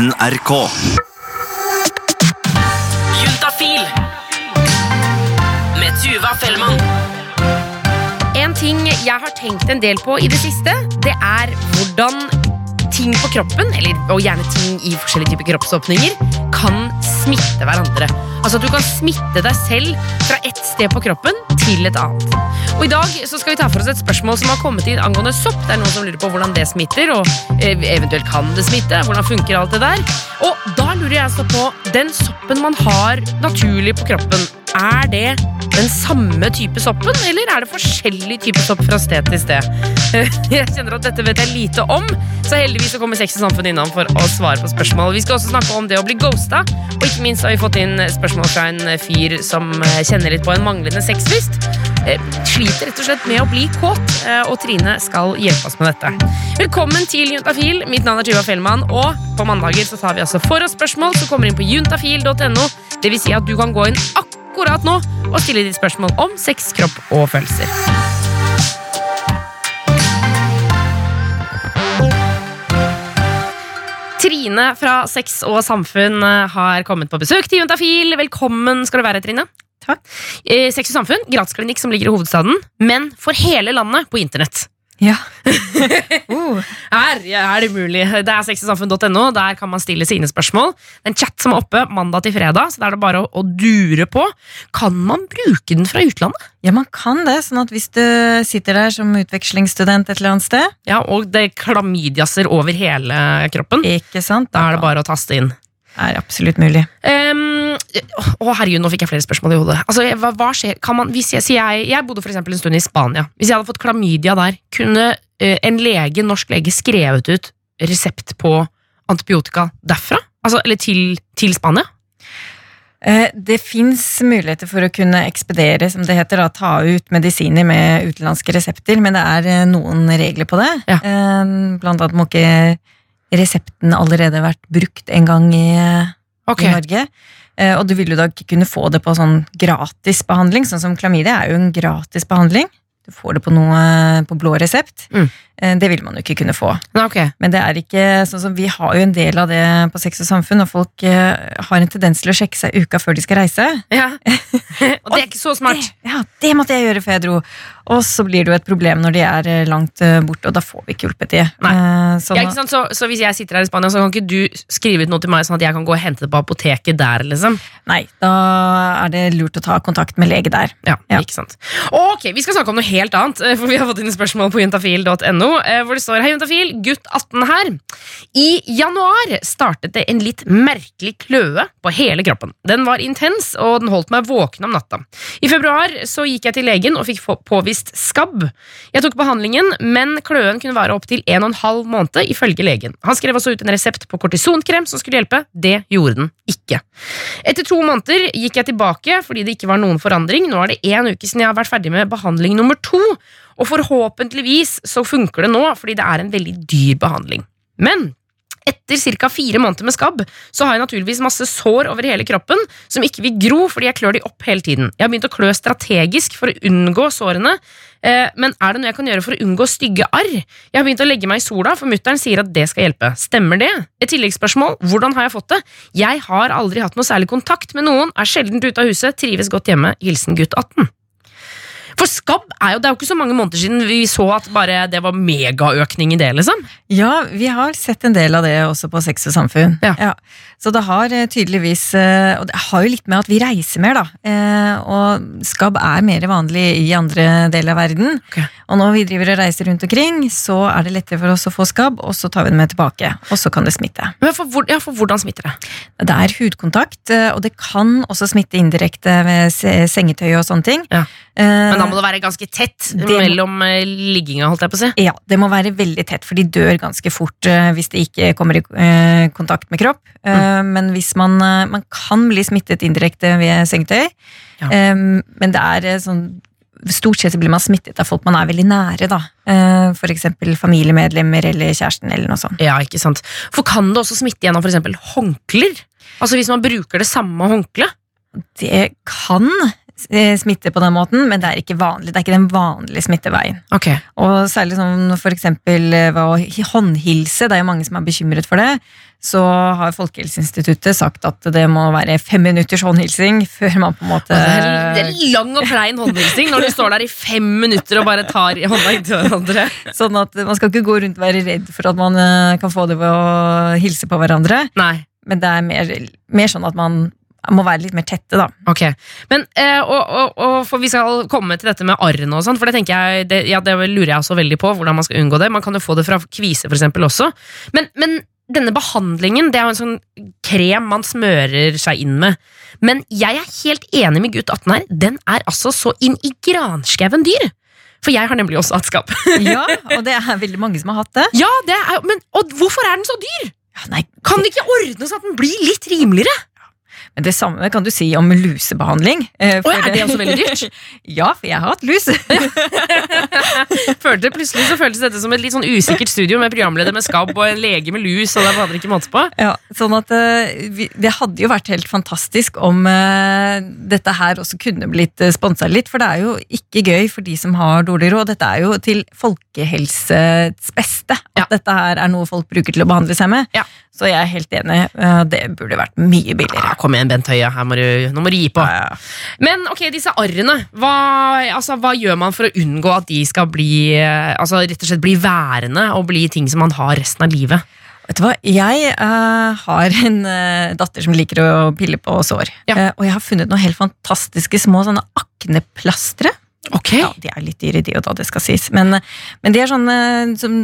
NRK. Juntafil med Tuva Fellmann. En ting jeg har tenkt en del på i det siste, det er hvordan ting på kroppen, eller, og gjerne ting i forskjellige typer kroppsåpninger, kan smitte hverandre. Altså at du kan smitte deg selv fra ett sted på kroppen til et annet. Og I dag så skal vi ta for oss et spørsmål som har kommet inn angående sopp. Det er noen som lurer på hvordan det smitter, og eh, eventuelt kan det smitte. Hvordan funker alt det der? Og da lurer jeg altså på den soppen man har naturlig på kroppen. Er det den samme type soppen, eller er det forskjellig type sopp fra sted til sted? Jeg kjenner at dette vet jeg lite om, så heldigvis så kommer Sex og Samfunn innom for å svare på spørsmål. Vi skal også snakke om det å bli ghosta, og ikke minst har vi fått inn spørsmål fra en fyr som eh, kjenner litt på en manglende sexlyst. Eh, Sliter rett og slett med å bli kåt, eh, og Trine skal hjelpe oss med dette. Velkommen til Juntafil. Mitt navn er Tuva Fellmann, og på mandager så tar vi altså for oss spørsmål som kommer inn på juntafil.no. Det vil si at du kan gå inn akkurat nå og stille ditt spørsmål om sex, kropp og følelser. Trine fra Sex og Samfunn eh, har kommet på besøk til Juntafil. Velkommen skal du være, Trine. Takk. Eh, Sex og Samfunn, gratisklinikk som ligger i hovedstaden, men for hele landet på internett. Ja. uh. Her ja, er det mulig. Det er sexysamfunn.no. Der kan man stille sine spørsmål. Det er en chat som er oppe mandag til fredag, så da er det bare å, å dure på. Kan man bruke den fra utlandet? ja, man kan det. sånn at hvis du sitter der som utvekslingsstudent et eller annet sted, Ja, Og det klamydiaser over hele kroppen. ikke sant? Da er det bare å taste inn. Er absolutt mulig. Um, å herregud, nå fikk jeg flere spørsmål i hodet. Altså, hva, hva skjer? Kan man, hvis jeg, jeg, jeg bodde for en stund i Spania. Hvis jeg hadde fått klamydia der, kunne uh, en lege, norsk lege skrevet ut resept på antibiotika derfra? Altså, eller til, til Spania? Eh, Det fins muligheter for å kunne ekspedere, som det heter, da, ta ut medisiner med utenlandske resepter, men det er eh, noen regler på det. Ja. Blant annet må ikke resepten allerede vært brukt en gang i, okay. i Norge. Eh, Og du vil jo da ikke kunne få det på sånn gratis behandling, sånn som klamydia er jo en gratis behandling. Du får det på noe på blå resept. Mm. Eh, Det vil man jo ikke kunne få. Okay. Men det er ikke sånn som vi har jo en del av det på Sex og Samfunn, og folk eh, har en tendens til å sjekke seg uka før de skal reise. Ja. Og det er ikke så smart. Det, ja, det måtte jeg gjøre før jeg dro. Og så blir det jo et problem når de er eh, langt borte, og da får vi ikke hjulpet de. Nei. Eh, så Ja? Så, så hvis jeg sitter her i Spania, så kan ikke du skrive ut noe til meg, sånn at jeg kan gå og hente det på apoteket der, liksom? nei, da er det lurt å ta kontakt med lege der. Ja, Ja. ikke sant. Ok, Vi skal snakke om noe helt annet, for vi har fått inn spørsmål på juntafil.no, hvor det står Hei, juntafil, gutt 18 her. I januar startet det en litt merkelig kløe på hele kroppen. Den var intens, og den holdt meg våken om natta. I februar så gikk jeg til legen og fikk påvist skabb. Jeg tok behandlingen, men kløen kunne vare opptil en og en halv måned, ifølge legen. Han skrev også ut en resept på kortisonkrem som skulle hjelpe. Det gjorde den ikke. Etter to måneder gikk jeg tilbake fordi det ikke var noen forandring. Nå er det en uke siden jeg har vært ferdig med behandling nummer to, og forhåpentligvis så funker det nå, fordi det er en veldig dyr behandling. Men etter ca. fire måneder med skabb så har jeg naturligvis masse sår over hele kroppen som ikke vil gro fordi jeg klør de opp hele tiden. Jeg har begynt å klø strategisk for å unngå sårene, eh, men er det noe jeg kan gjøre for å unngå stygge arr? Jeg har begynt å legge meg i sola, for mutter'n sier at det skal hjelpe. Stemmer det? Et tilleggsspørsmål, hvordan har jeg fått det? Jeg har aldri hatt noe særlig kontakt med noen, er sjelden ute av huset, trives godt hjemme. Hilsen gutt 18. For skabb er jo, det er jo ikke så mange måneder siden vi så at bare det var megaøkning i det, liksom. Ja, vi har sett en del av det også på Sex og Samfunn. Ja. Så det har eh, tydeligvis eh, Og det har jo litt med at vi reiser mer, da. Eh, Og skabb er mer vanlig i andre deler av verden. Ok. Og når vi driver og reiser rundt omkring, så er det lettere for oss å få skabb, og så tar vi den med tilbake. Og så kan det smitte. Men for, hvor- ja, for hvordan smitter det? Det er hudkontakt, og det kan også smitte indirekte ved sengetøy og sånne ting. Ja. Eh, Men da må det være ganske tett Det mellom eh, ligginga, holdt jeg på å si. Ja, det må være veldig tett, for de dør ganske fort eh, hvis de ikke kommer i kontakt med kropp. Mm. Men hvis man, man kan bli smittet indirekte ved sengetøy, Ja. men det er sånn Stort sett blir man smittet av folk man er veldig nære, da. F.eks. For eksempel familiemedlemmer eller kjæresten eller noe sånt. Ja, ikke sant. For kan det også smitte gjennom for eksempel håndklær? Altså hvis man bruker det samme håndkleet? Det kan smitte på den måten, men det er ikke vanlig. Det er ikke den vanlige smitteveien. Okay. Og særlig sånn for eksempel eh, ved å håndhilse, det er jo mange som er bekymret for det. så har Folkehelseinstituttet sagt at det må være fem minutters håndhilsing før man på en måte Det er, det er lang og plein håndhilsing når du står der i fem minutter og bare tar i hånda inntil hverandre. Sånn at man skal ikke gå rundt og være redd for at man eh, kan få det ved å hilse på hverandre. Nei. Men det er mer, mer sånn at man må være litt mer tette, da. Ok, men eh, og, og, og for Vi skal komme til dette med arrene, og sånn, for det tenker jeg, det, ja, det lurer jeg også veldig på. hvordan Man skal unngå det Man kan jo få det fra kvise for eksempel, også. Men, men denne behandlingen det er jo en sånn krem man smører seg inn med. Men jeg er helt enig med gutt 18 her. Den er altså så inn i granskauen dyr. For jeg har nemlig også hatt skap. Ja, Og det er veldig mange som har hatt det. ja, det er, men, Og hvorfor er den så dyr? Ja, nei, Kan det ikke ordnes at den blir litt rimeligere? Det samme kan du si om lusebehandling. For, oh, er det også veldig dyrt? Ja, for jeg har hatt lus. Følte Plutselig så føltes dette som et litt sånn usikkert studio med programleder med skabb og en lege med lus. og det var ikke måte på. Ja, sånn at eh, Det hadde jo vært helt fantastisk om eh, dette her også kunne blitt sponsa litt, for det er jo ikke gøy for de som har dårlig råd. Dette er jo til folkehelsets beste at Ja. dette her er noe folk bruker til å behandle seg med. Ja. Så jeg er helt enig. eh, det burde vært mye billigere. Ja, kom igjen, Bent Høie. Her må du, nå må du gi på. Ja, ja. Men ok, disse arrene. Hva, altså, hva gjør man for å unngå at de skal bli eh, Altså rett og slett bli værende og bli ting som man har resten av livet? Vet du hva, Jeg uh, har en uh, datter som liker å pille på sår. Ja. Uh, og jeg har funnet noen helt fantastiske små sånne akneplastre. Ok. Ja, De er litt dyre, de og da, det skal sies. Men, men de er sånne som,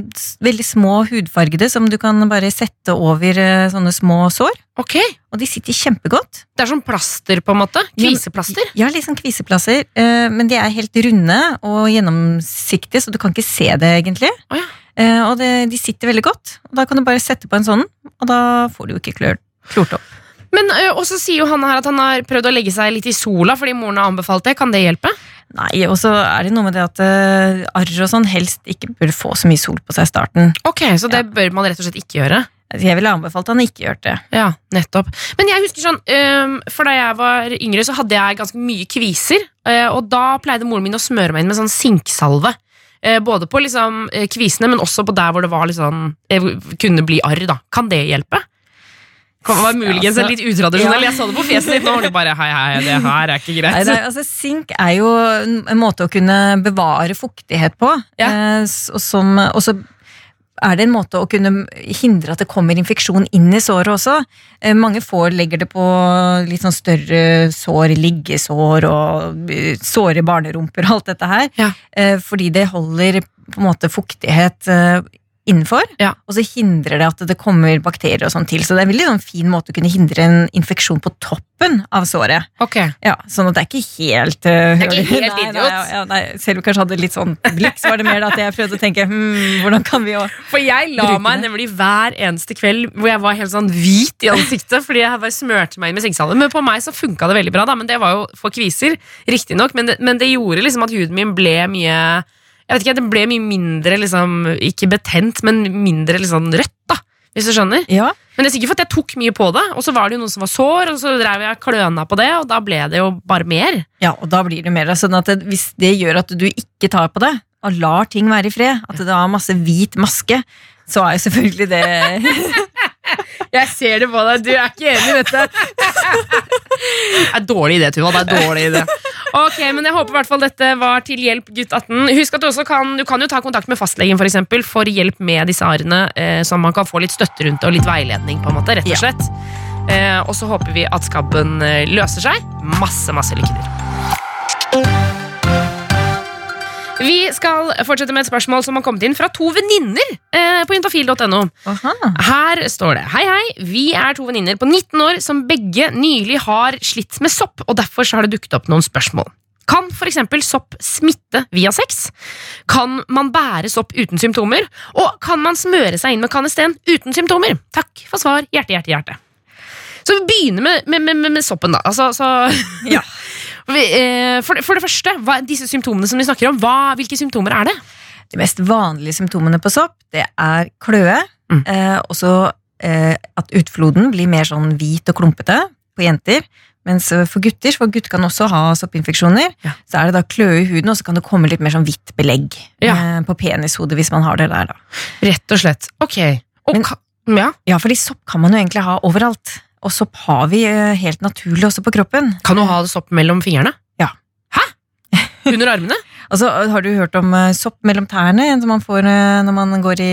veldig små hudfargede som du kan bare sette over eh, sånne små sår. ok. Og de sitter kjempegodt. Det er som plaster, på en måte. Kviseplaster. Ja, litt sånn kviseplasser. eh, Men de er helt runde og gjennomsiktige, så du kan ikke se det egentlig. Oh, ja. Eh, Og det, de sitter veldig godt. Og da kan du bare sette på en sånn, og da får du jo ikke klør, klort opp. Men også sier jo han her at han har prøvd å legge seg litt i sola fordi moren har anbefalt det. Kan det hjelpe? Nei, og så er det noe med det at uh, arr og sånn helst ikke bør få så mye sol på seg i starten. Ok, Så det bør man rett og slett ikke gjøre? Jeg ville anbefalt han ikke gjort det. Ja, nettopp. Men jeg husker sånn, um, for da jeg var yngre, så hadde jeg ganske mye kviser. Uh, og da pleide moren min å smøre meg inn med sånn sinksalve. Uh, både på liksom kvisene, men også på der hvor det var eh, kunne bli arr. da. Kan det hjelpe? Kan var muligens Altså, litt utradisjonell. ja. Jeg så det på fjeset ditt nå, var du bare hei, hei, det her er ikke greit. Nei, nei, altså, Sink er jo en en måte å kunne bevare fuktighet på. Ja. Eh, og, som, og så er det en måte å kunne hindre at det kommer infeksjon inn i såret også. Eh, mange får legger det på litt sånn større sår, liggesår og eh, såre barnerumper og alt dette her. Ja. Eh, fordi det holder på en måte fuktighet eh, innenfor, Ja. og så hindrer det at det kommer bakterier og sånn til. Så det er en veldig sånn fin måte å kunne hindre en infeksjon på toppen av såret. Okay. Ja, sånn at det er ikke helt uh, Det er ikke helt nei, idiot. Nei, ja, nei, selv om jeg kanskje hadde litt sånn blikk, så var det mer at jeg prøvde å tenke hmm, hvordan kan vi jo For jeg la meg det. nemlig hver eneste kveld hvor jeg var helt sånn hvit i ansiktet fordi jeg bare smørte meg inn med sinksalve. Men på meg så funka det veldig bra, da. Men det var jo for kviser, riktignok. Men, det- men det gjorde liksom at huden min ble mye Jeg vet ikke, Det ble mye mindre liksom, ikke betent, men mindre liksom rødt, da. Hvis du skjønner. Ja, Men det er sikkert at jeg tok mye på det, og så var det jo noen som var sår, og så drev jeg kløna på det, og da ble det jo bare mer. ja og da blir det mer sånn at det, hvis det gjør at du ikke tar på det, og lar ting være i fred, at det har masse hvit maske, så er jo selvfølgelig det Jeg ser det på deg, du er ikke enig i dette. Det er dårlig idé, Tuva. Det er dårlig idé. Ok, men jeg håper i hvert fall dette var til hjelp, gutt 18. Husk at du også kan, du kan jo ta kontakt med fastlegen for, eksempel, for hjelp med disse arene, eh, så man kan få litt støtte rundt det og litt veiledning. på en måte, rett og Ja. slett. Eh, og så håper vi at skabben eh, løser seg. Masse, masse lykke til. Vi skal fortsette med et spørsmål som har kommet inn fra to venninner eh, på intafil.no. Her står det Hei hei, vi er to venninner på 19 år som begge nylig har slitt med sopp, og derfor så har det dukket opp noen spørsmål. Kan eksempel sopp smitte via sex? Kan man bære sopp uten symptomer? Og kan man smøre seg inn med kanesten uten symptomer? Takk for svar. Hjerte, hjerte, hjerte. Så vi begynner med, med, med, med soppen, da. Altså, så, Ja. eh, for, det, for det første, hva, disse symptomene som vi snakker om, hva, hvilke symptomer er det? De mest vanlige symptomene på sopp, det er kløe, Mm. eh, også eh, at utfloden blir mer sånn hvit og klumpete på jenter. Mens for gutter, for gutter kan også ha soppinfeksjoner, Ja. så er det da kløe i huden, og så kan det komme litt mer sånn hvitt belegg Ja. eh, på penishodet hvis man har det der, da. Rett og slett. Ok. Og Men- Ja. Ja, fordi sopp kan man jo egentlig ha overalt. Og sopp har vi eh, helt naturlig også på kroppen. Kan du ha sopp mellom fingrene? Ja. Hæ? Under armene? Altså, Har du hørt om eh, sopp mellom tærne, som man får eh, når man går i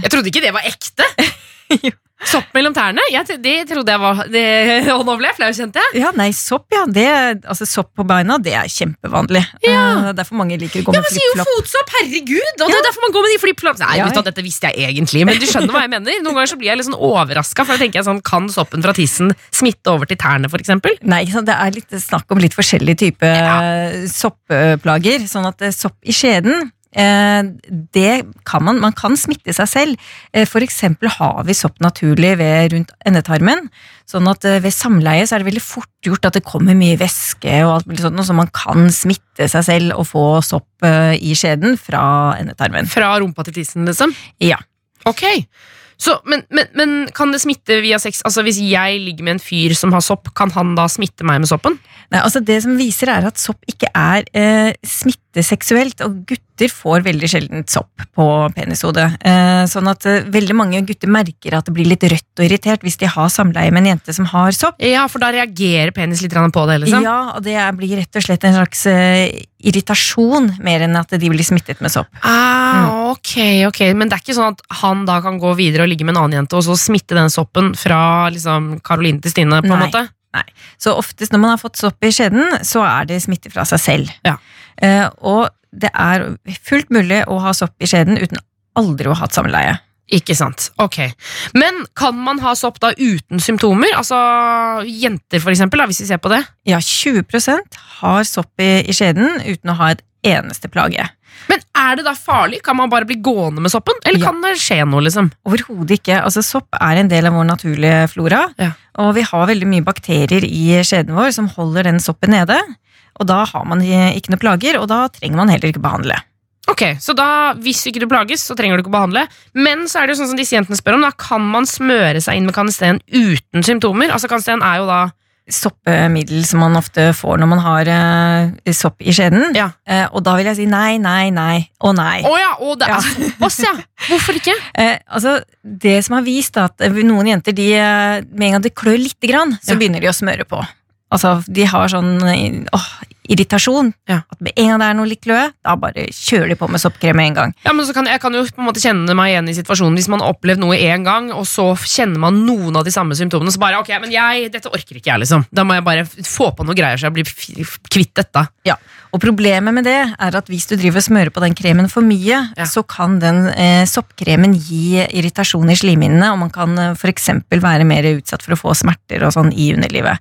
Jeg trodde ikke det var ekte! Jo. Sopp mellom tærne? Jeg, det trodde jeg var det, Og nå ble jeg flau, kjente jeg. Ja, nei, sopp, ja. Det, altså, sopp på beina, det er kjempevanlig. Ja. Eh, Det er derfor mange liker å gå Ja, med man sier jo fotsopp! Herregud! Og det er derfor man går med de flipflops. Nei, Ja, vet du, dette visste jeg egentlig, men du skjønner hva jeg mener. Noen ganger så blir jeg litt sånn overraska, for da tenker jeg sånn, kan soppen fra tissen smitte over til tærne, eksempel? Nei, så det er litt snakk om litt forskjellige typer Ja. soppplager. Sånn at eh, sopp i skjeden det kan man, man kan smitte seg selv. F.eks. For eksempel har vi sopp naturlig ved rundt endetarmen. Sånn at eh, ved samleie så er det veldig fort gjort at det kommer mye væske og alt mulig sånt, så man kan smitte seg selv og få sopp eh, i skjeden fra endetarmen. Fra rumpa til tissen, liksom? Ja. Ok. Så, men, men, men kan det smitte via sex? Altså Hvis jeg ligger med en fyr som har sopp, kan han da smitte meg med soppen? Nei, altså Det som viser, er at sopp ikke er eh, smitteseksuelt, og gutter får veldig sjelden sopp på penishodet. Eh, sånn at eh, veldig mange gutter merker at det blir litt rødt og irritert hvis de har samleie med en jente som har sopp. Ja, for da reagerer penis litt på det, liksom? Ja, og det blir rett og slett en slags eh, irritasjon, mer enn at de blir smittet med sopp. Ah, ok, ok, Men det er ikke sånn at han da kan gå videre og ligge med en annen jente, og så smitte den soppen fra liksom Karoline til Stine? på en måte? Nei. Så oftest når man har fått sopp i skjeden, så er det smitte fra seg selv. Ja. Eh, og det er fullt mulig å ha sopp i skjeden uten aldri å ha hatt samleie. Ikke sant. Ok. Men kan man ha sopp da uten symptomer? Altså jenter, for eksempel, da, hvis vi ser på det? Ja, 20% har sopp i, i skjeden uten å ha et eneste plage. Men er det da farlig? Kan man bare bli gående med soppen? Eller Ja. kan det skje noe, liksom? Overhodet ikke. Altså, sopp er en del av vår naturlige flora, Ja. og vi har veldig mye bakterier i skjeden vår som holder den soppen nede. Og da har man ikke noe plager, og da trenger man heller ikke behandle. Ok, Så da, hvis ikke du plages, så trenger du ikke å behandle. Men så er det jo sånn som disse jentene spør om, da kan man smøre seg inn med kanesten uten symptomer? Altså Kanesten er jo da Soppemiddel som man ofte får når man har uh, sopp i skjeden. Ja. Uh, og da vil jeg si nei, nei, nei og nei. Å ja! Og det er Ja. ja! Hvorfor ikke? Uh, altså, det som har vist at noen jenter, de, med en gang det klør lite grann, så Ja. begynner de å smøre på. Altså, de har sånn eh, åh, irritasjon. Ja. At med en gang det er noe litt kløe, da bare kjører de på med soppkrem med en gang. Ja, men så kan, Jeg kan jo på en måte kjenne meg igjen i situasjonen hvis man har opplevd noe én gang, og så kjenner man noen av de samme symptomene. Så bare ok, men jeg, dette orker ikke jeg, liksom. Da må jeg bare få på noe greier så jeg blir kvitt dette. Ja, og Problemet med det er at hvis du driver og smører på den kremen for mye, Ja. så kan den eh, soppkremen gi irritasjon i slimhinnene, og man kan eh, eksempel være mer utsatt for å få smerter og sånn i underlivet.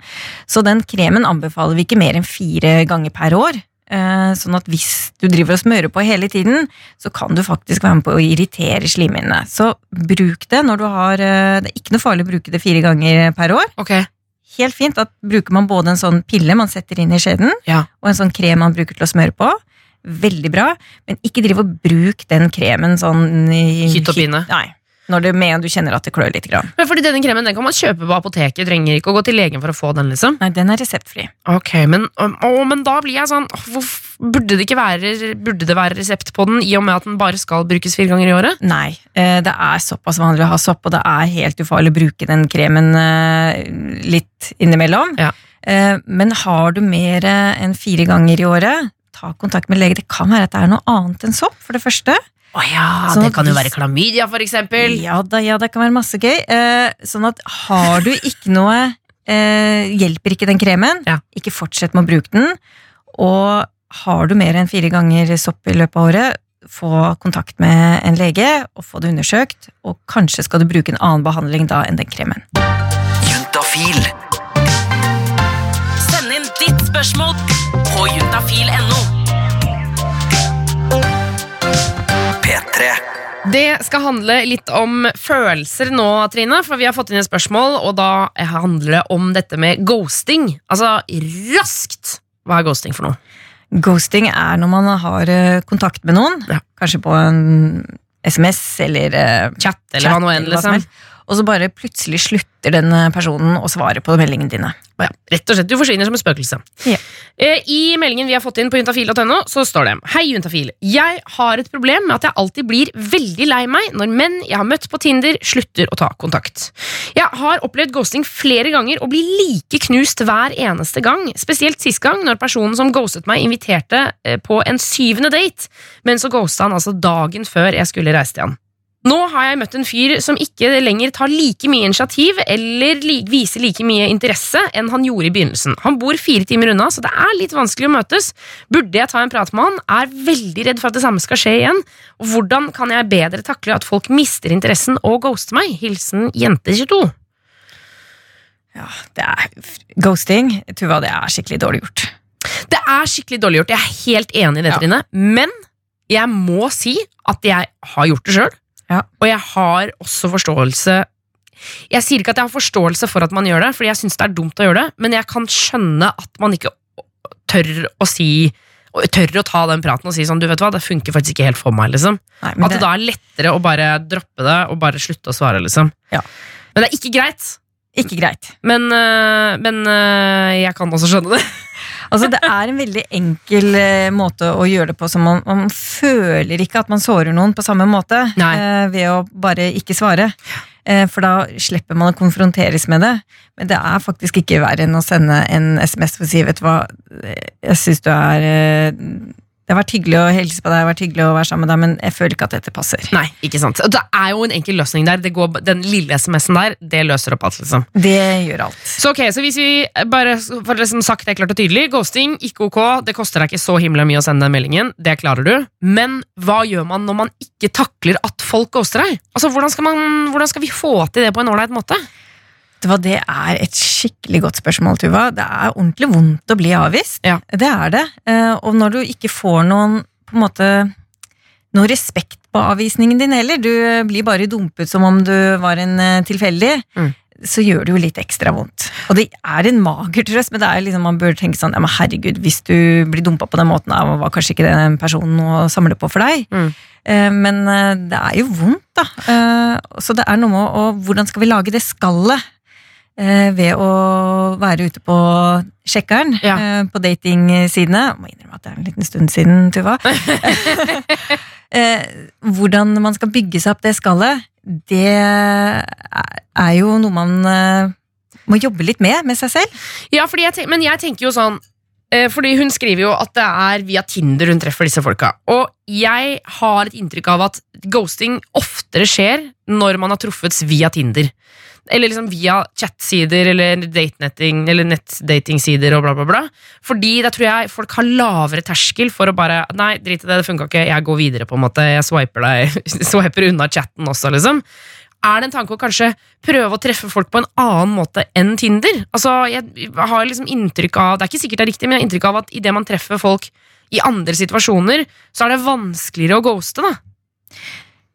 Så den kremen anbefaler vi ikke mer enn fire ganger per år. Eh, sånn at hvis du driver og smører på hele tiden, så kan du faktisk være med på å irritere slimhinnene. Så bruk det når du har eh, Det er ikke noe farlig å bruke det fire ganger per år. Ok, Helt fint. at bruker man både en sånn pille man setter inn i skjeden, ja. og en sånn krem man bruker til å smøre på. Veldig bra, men ikke driv og bruk den kremen sånn i Hytt og pine. Nei. Når det med du kjenner at det klør litt. Grann. Men fordi denne kremen den kan man kjøpe på apoteket, trenger ikke å gå til legen for å få den, liksom. Nei, den er reseptfri. Ok, men, å, men da blir jeg sånn åh, burde, det være, burde det være resept på den, i og med at den bare skal brukes fire ganger i året? Nei, eh, det er såpass vanlig å ha sopp, og det er helt ufarlig å bruke den kremen eh, litt innimellom. Ja. Eh, Men har du mer enn fire ganger i året, ta kontakt med lege. Det kan være at det er noe annet enn sopp, for det første. Å ja, Sånn det kan jo være klamydia, for eksempel. Ja da, ja, det kan være masse gøy. Eh, sånn at har du ikke noe eh, Hjelper ikke den kremen, Ja. ikke fortsett med å bruke den. Og har du mer enn fire ganger sopp i løpet av året, få kontakt med en lege og få det undersøkt. Og kanskje skal du bruke en annen behandling da enn den kremen. Juntafil. Send inn ditt spørsmål på juntafil.no. P3. Det skal handle litt om følelser nå, Trine, for vi har fått inn et spørsmål, og da handler det om dette med ghosting. Altså raskt! Hva er ghosting for noe? Ghosting er når man har eh, kontakt med noen, Ja. kanskje på en SMS eller uh, Chat, eller hva nå enn, liksom. hva. Og så bare plutselig slutter den personen å svare på meldingene dine. Ja, rett og slett, Du forsvinner som et spøkelse. Ja. Eh, I meldingen vi har fått inn på juntafil.no, så står det Hei, juntafil. Jeg har et problem med at jeg alltid blir veldig lei meg når menn jeg har møtt på Tinder, slutter å ta kontakt. Jeg har opplevd ghosting flere ganger og blir like knust hver eneste gang. Spesielt sist gang, når personen som ghostet meg, inviterte eh, på en syvende date, men så ghosta han altså dagen før jeg skulle reise til han. Nå har jeg møtt en fyr som ikke lenger tar like mye initiativ eller viser like mye interesse enn han gjorde i begynnelsen. Han bor fire timer unna, så det er litt vanskelig å møtes. Burde jeg ta en prat med han? Er veldig redd for at det samme skal skje igjen. Og hvordan kan jeg bedre takle at folk mister interessen og ghoster meg? Hilsen jente22. Ja, det er Ghosting, Tuva, det er skikkelig dårlig gjort. Det er skikkelig dårlig gjort, jeg er helt enig i det, Ja. Trine. Men jeg må si at jeg har gjort det sjøl, Ja. og jeg har også forståelse Jeg sier ikke at jeg har forståelse for at man gjør det, fordi jeg syns det er dumt å gjøre det, men jeg kan skjønne at man ikke tør å si tør å ta den praten og si sånn, du vet hva, det funker faktisk ikke helt for meg, liksom. Nei, At det det, da er lettere å bare droppe det og bare slutte å svare, liksom. Ja. Men det er ikke greit. ikke greit. Men, øh, men øh, jeg kan også skjønne det. Altså, det er en veldig enkel eh, måte å gjøre det på, som man, man føler ikke at man sårer noen på samme måte eh, ved å bare ikke svare. Eh, for da slipper man å konfronteres med det. Men det er faktisk ikke verre enn å sende en SMS for å si vet du hva, jeg syns du er eh, Det har vært hyggelig å hilse på deg, det har vært hyggelig å være sammen med deg, men jeg føler ikke at dette passer. Nei, ikke sant. Det er jo en enkel løsning der. Det går, den lille SMS-en der, det løser opp alt, liksom. Det gjør alt. Så ok, så hvis vi bare for liksom sagt det klart og tydelig, ghosting, ikke ok, det koster deg ikke så himla mye å sende den meldingen, det klarer du. Men hva gjør man når man ikke takler at folk ghoster deg? Altså, hvordan skal, man, hvordan skal vi få til det på en ålreit måte? Det, var, det er et skikkelig godt spørsmål, Tuva. Det er ordentlig vondt å bli avvist. Ja. Det er det. Eh, Og når du ikke får noen på en måte noe respekt på avvisningen din heller, du blir bare dumpet som om du var en eh, tilfeldig, Mm. så gjør det jo litt ekstra vondt. Og det er en mager trøst, men det er liksom, man bør tenke sånn ja, men herregud, hvis du blir dumpa på den måten, var kanskje ikke den personen å samle på for deg. Mm. Eh, Men det er jo vondt, da. Så det er noe med å Hvordan skal vi lage det skallet? Eh, Ved å være ute på sjekkeren Ja. eh, på datingsidene. Jeg Må innrømme at det er en liten stund siden, Tuva. Eh, Hvordan man skal bygge seg opp det skallet, det er jo noe man må jobbe litt med med seg selv. Ja, fordi jeg men jeg tenker jo sånn Fordi hun skriver jo at det er via Tinder hun treffer disse folka. Og jeg har et inntrykk av at ghosting oftere skjer når man har truffets via Tinder. Eller liksom via chatsider eller datenetting eller nettdatingsider og bla, bla, bla. Fordi da tror jeg folk har lavere terskel for å bare Nei, drit i det, det funka ikke, jeg går videre, på en måte. Jeg swiper deg Swiper unna chatten også, liksom. Er det en tanke å kanskje prøve å treffe folk på en annen måte enn Tinder? Altså, jeg har liksom inntrykk av Det er ikke sikkert det er riktig, men jeg har inntrykk av at idet man treffer folk i andre situasjoner, så er det vanskeligere å ghoste, da.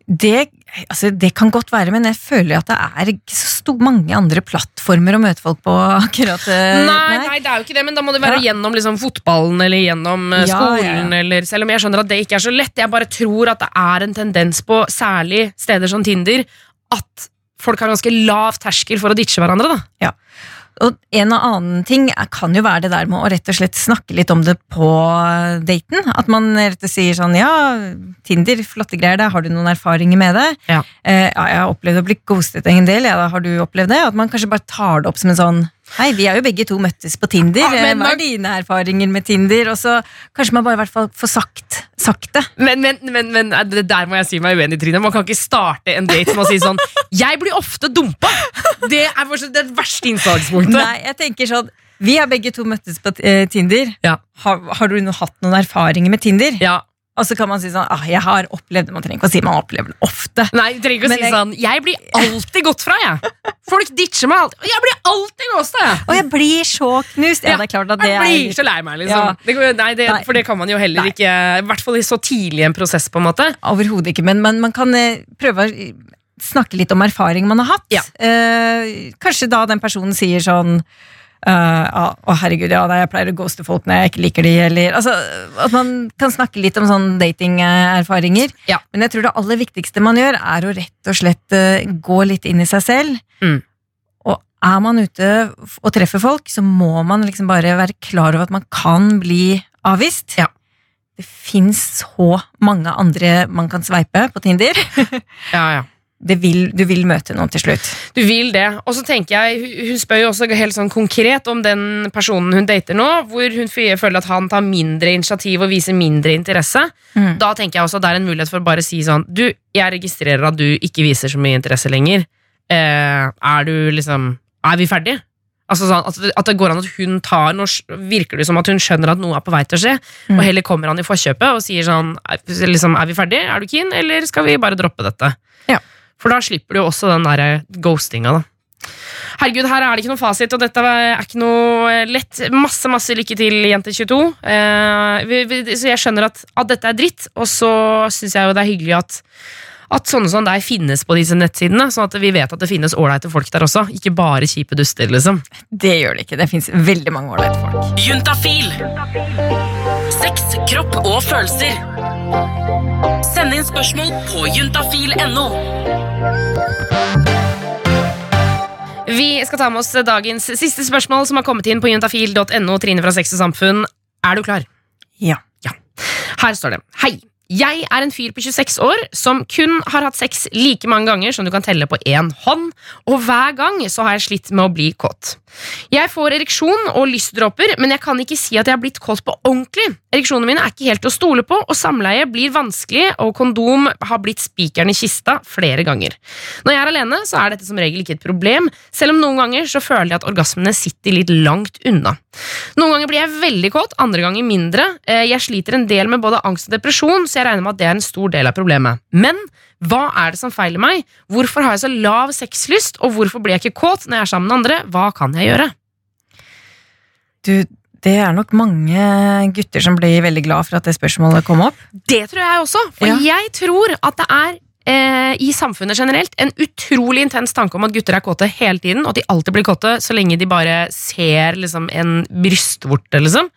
Det, altså, det kan godt være, men jeg føler at det er ikke så mange andre plattformer å møte folk på akkurat eh, Nei, nei, det er jo ikke det, men da må det være Ja. gjennom liksom, fotballen eller gjennom eh, Ja, skolen. ja, Eller, selv om jeg skjønner at det ikke er så lett. Jeg bare tror at det er en tendens på særlig steder som Tinder at folk har ganske lav terskel for å ditche hverandre. da Og en annen ting kan jo være det der med å rett og slett snakke litt om det på daten. At man rett og slett sier sånn ja, Tinder, flotte greier det. har du noen erfaringer med det? Ja. Eh, ja, jeg har opplevd å bli ghostet en del, ja, da har du opplevd det? At man kanskje bare tar det opp som en sånn Hei, vi har jo begge to møttes på Tinder. Ja, men Hva er dine erfaringer med Tinder? Og så kanskje man bare i hvert fall får sagt, sagt det. Men, men, men, men der må jeg si meg uenig, Trine. Man kan ikke starte en date med å si sånn 'Jeg blir ofte dumpa'! Det er fortsatt det verste innslagspunktet. Nei, jeg tenker sånn Vi har begge to møttes på eh, Tinder. Ja. Har, har du hatt noen erfaringer med Tinder? Ja. Og så kan man si sånn ah, Jeg har opplevd det. Man trenger ikke å si man opplever det ofte. Nei, du trenger ikke å Men si jeg- sånn 'Jeg blir alltid gått fra', jeg. Folk ditcher meg alltid. Jeg blir alltid ghosta, jeg. Og jeg blir så knust! Ja, det er klart at det Jeg er blir så lei meg, liksom. Ja. Det, nei, det, Nei. for det kan man jo heller Nei. ikke I hvert fall i så tidlig en prosess, på en måte. Overhodet ikke, men, men man kan eh, prøve å snakke litt om erfaring man har hatt. Ja. Eh, kanskje da den personen sier sånn Uh, å herregud, ja, jeg pleier å ghoste folk når jeg ikke liker de, eller altså, At man kan snakke litt om sånn datingerfaringer. Ja. Men jeg tror det aller viktigste man gjør, er å rett og slett uh, gå litt inn i seg selv. Mm. Og er man ute og treffer folk, så må man liksom bare være klar over at man kan bli avvist. Ja. Det fins så mange andre man kan sveipe på Tinder. Ja, ja. Det vil, du vil møte noen til slutt. Du vil det. Og så tenker jeg, hun- spør jo også helt sånn konkret om den personen hun dater nå, hvor hun føler at han tar mindre initiativ og viser mindre interesse. Mm. Da tenker jeg også at det er en mulighet for å bare si sånn Du, jeg registrerer at du ikke viser så mye interesse lenger. Eh, er du liksom Er vi ferdige? Altså sånn, at, at det går an at hun tar Nå virker det som at hun skjønner at noe er på vei til å skje, Mm. og heller kommer han i forkjøpet og sier sånn liksom, Er vi ferdige? Er du keen, eller skal vi bare droppe dette? Ja. For da slipper du jo også den der ghostinga, da. Herregud, her er det ikke noe fasit, og dette er ikke noe lett. Masse masse lykke til, Jente22. Eh, så jeg skjønner at, at dette er dritt, og så syns jeg jo det er hyggelig at, at sånne som deg finnes på disse nettsidene, sånn at vi vet at det finnes ålreite folk der også. Ikke bare kjipe duster, liksom. Det gjør det ikke. Det fins veldig mange ålreite folk. Juntafil. Sex, kropp og følelser. Send inn spørsmål på juntafil.no. Vi skal ta med oss dagens siste spørsmål, som har kommet inn på juntafil.no. Trine fra Sex og Samfunn. Er du klar? Ja. Her står det Hei, jeg er en fyr på 26 år som kun har hatt sex like mange ganger som du kan telle på én hånd, og hver gang så har jeg slitt med å bli kåt. Jeg får ereksjon og lystdråper, men jeg kan ikke si at jeg har blitt kåt på ordentlig. Ereksjonene mine er ikke helt til å stole på, og samleie blir vanskelig, og kondom har blitt spikeren i kista flere ganger. Når jeg er alene, så er dette som regel ikke et problem, selv om noen ganger så føler jeg at orgasmene sitter litt langt unna. Noen ganger blir jeg veldig kåt, andre ganger mindre. Eh, Jeg sliter en del med både angst og depresjon, så jeg regner med at det er en stor del av problemet. Men hva er det som feiler meg? Hvorfor har jeg så lav sexlyst, og hvorfor blir jeg ikke kåt når jeg er sammen med andre? Hva kan jeg gjøre? Du, det er nok mange gutter som blir veldig glad for at det spørsmålet kom opp. Det tror jeg også, for Ja. jeg tror at det er eh, i samfunnet generelt en utrolig intens tanke om at gutter er kåte hele tiden, og at de alltid blir kåte så lenge de bare ser liksom, en brystvorte, liksom.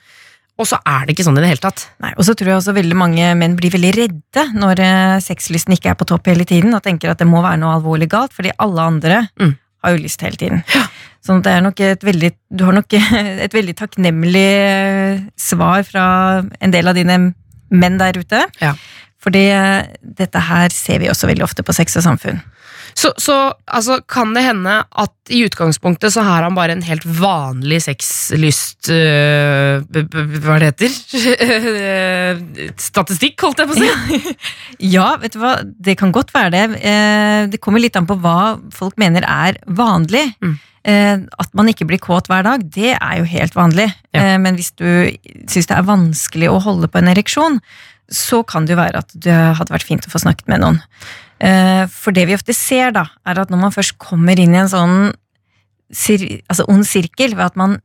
Og så er det ikke sånn i det hele tatt. Nei, og så tror jeg også veldig mange menn blir veldig redde når eh, sexlysten ikke er på topp hele tiden, og tenker at det må være noe alvorlig galt, fordi alle andre Mm. har jo lyst hele tiden. Sånn at det er nok et veldig, du har nok et veldig takknemlig eh, svar fra en del av dine menn der ute. Ja. Fordi dette her ser vi også veldig ofte på Sex og samfunn. Så, så altså, kan det hende at i utgangspunktet så har han bare en helt vanlig sexlyst øh, Hva det heter? Statistikk, holdt jeg på å si. Ja, vet du hva, det kan godt være det. Eh, Det kommer litt an på hva folk mener er vanlig. Mm. Eh, At man ikke blir kåt hver dag, det er jo helt vanlig. Ja. Eh, Men hvis du syns det er vanskelig å holde på en ereksjon, så kan det jo være at det hadde vært fint å få snakket med noen. Eh, For det vi ofte ser, da, er at når man først kommer inn i en sånn altså ond sirkel, ved at man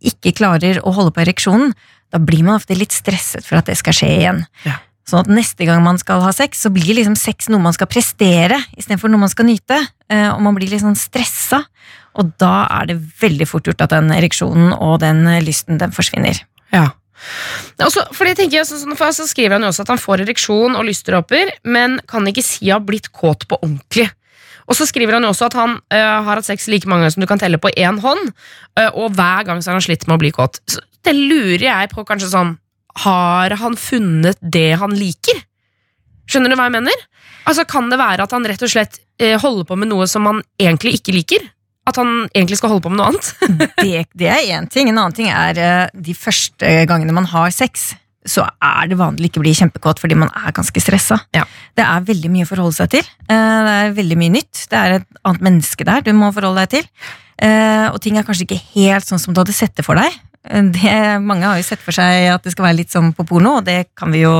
ikke klarer å holde på ereksjonen, da blir man ofte litt stresset for at det skal skje igjen. Ja. Sånn at neste gang man skal ha sex, så blir liksom sex noe man skal prestere, istedenfor noe man skal nyte. Eh, Og man blir litt sånn stressa, og da er det veldig fort gjort at den ereksjonen og den lysten, den forsvinner. Ja. Og fordi for jeg tenker så, sånn- for så skriver han jo også at han får ereksjon og lystdråper, men kan ikke si har blitt kåt på ordentlig. Og så skriver han jo også at han øh, har hatt sex like mange ganger som du kan telle på én hånd, øh, og hver gang så har han slitt med å bli kåt. Så det lurer jeg på kanskje sånn Har han funnet det han liker? Skjønner du hva jeg mener? Altså Kan det være at han rett og slett øh, holder på med noe som han egentlig ikke liker? At han egentlig skal holde på med noe annet? Det, det er én ting. En annen ting er eh, de første gangene man har sex. Så er det vanlig ikke å bli kjempekåt fordi man er ganske stressa. Ja. Det er veldig mye å forholde seg til. Eh, Det er veldig mye nytt. Det er et annet menneske der du må forholde deg til. Eh, Og ting er kanskje ikke helt sånn som du hadde sett det for deg. Det, mange har jo sett for seg at det skal være litt som på porno, og det kan vi jo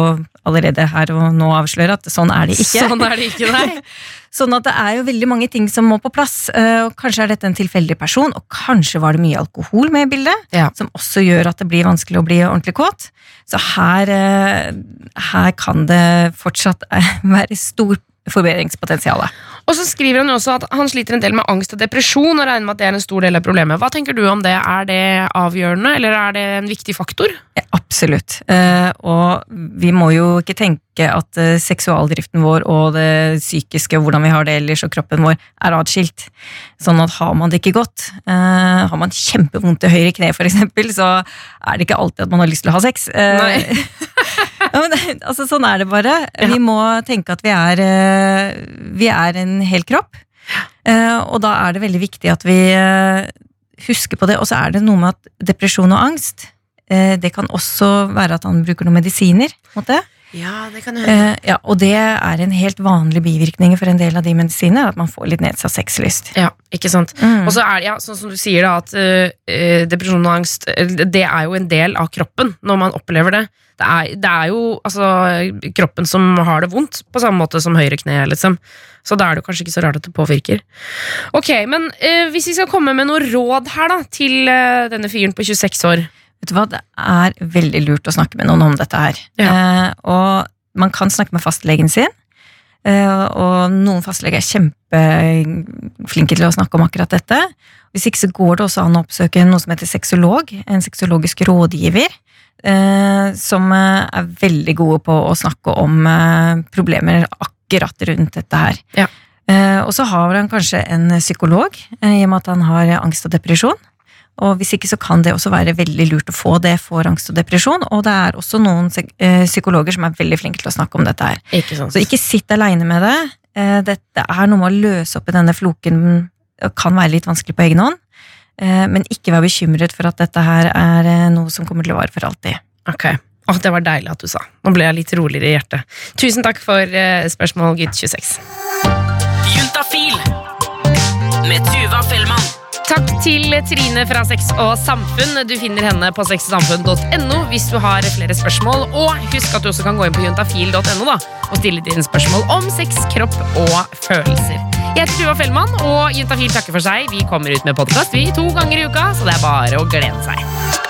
allerede her og nå avsløre at sånn er det ikke. Sånn er det ikke, nei. Sånn at det er jo veldig mange ting som må på plass. eh, og Kanskje er dette en tilfeldig person, og kanskje var det mye alkohol med i bildet. Ja. Som også gjør at det blir vanskelig å bli ordentlig kåt. Så her, eh, her kan det fortsatt eh, være stor forbedringspotensial. Og så skriver han jo også at han sliter en del med angst og depresjon, og regner med at det er en stor del av problemet. Hva tenker du om det? Er det avgjørende, eller er det en viktig faktor? Ja, absolutt. Og vi må jo ikke tenke at eh, seksualdriften vår og det psykiske, hvordan vi har det ellers, og kroppen vår, er atskilt. Sånn at har man det ikke godt, uh, har man kjempevondt i høyre kne for eksempel, så er det ikke alltid at man har lyst til å ha sex. Eh, Nei. ja, men, altså, sånn er det bare. Ja. Vi må tenke at vi er, vi er en hel kropp. Og da er det veldig viktig at vi husker på det. Og så er det noe med at depresjon og angst, det kan også være at han bruker noen medisiner mot det. Ja, det kan Eh, ja, og det er en helt vanlig bivirkning for en del av de medisinene, at man får litt nedsatt sexlyst. Ja, ikke sant. Mm. Og så er det, ja, sånn som du sier da, at eh, depresjon og angst, eh, det er jo en del av kroppen når man opplever det. Det er, det er jo altså, kroppen som har det vondt, på samme måte som høyre kne, liksom. Så da er det kanskje ikke så rart at det påvirker. Ok, men eh, hvis vi skal komme med noe råd her da, til eh, denne fyren på 26 år. Vet du hva, det er veldig lurt å snakke med noen om dette her. Eh, og man kan snakke med fastlegen sin. Eh, og noen fastleger er kjempeflinke til å snakke om akkurat dette. Hvis ikke så går det også an å oppsøke noe som heter sexolog, en sexologisk rådgiver. Eh, som eh, er veldig gode på å snakke om eh, problemer akkurat rundt dette her. Ja. Eh, og så har han kanskje en psykolog, i og med at han har angst og depresjon. Og hvis ikke så kan det også være veldig lurt å få det for angst og depresjon. Og det er også noen eh, psykologer som er veldig flinke til å snakke om dette her. Ikke sant? Så ikke sitt aleine med det. Eh, Dette er noe med å løse opp i denne floken. Det kan være litt vanskelig på egen hånd. Eh, Men ikke vær bekymret for at dette her er eh, noe som kommer til å vare for alltid. Ok. Åh, det var deilig at du sa. Nå ble jeg litt roligere i hjertet. Tusen takk for eh, spørsmål, gutt 26. Juntafil med Tuva Fellmann. Takk til Trine fra Sex og Samfunn. Du finner henne på sexogsamfunn.no hvis du har flere spørsmål. Og husk at du også kan gå inn på juntafil.no og stille dine spørsmål om sex, kropp og følelser. Jeg heter Tuva Fellmann, og Juntafil takker for seg. Vi kommer ut med podkast to ganger i uka, så det er bare å glede seg.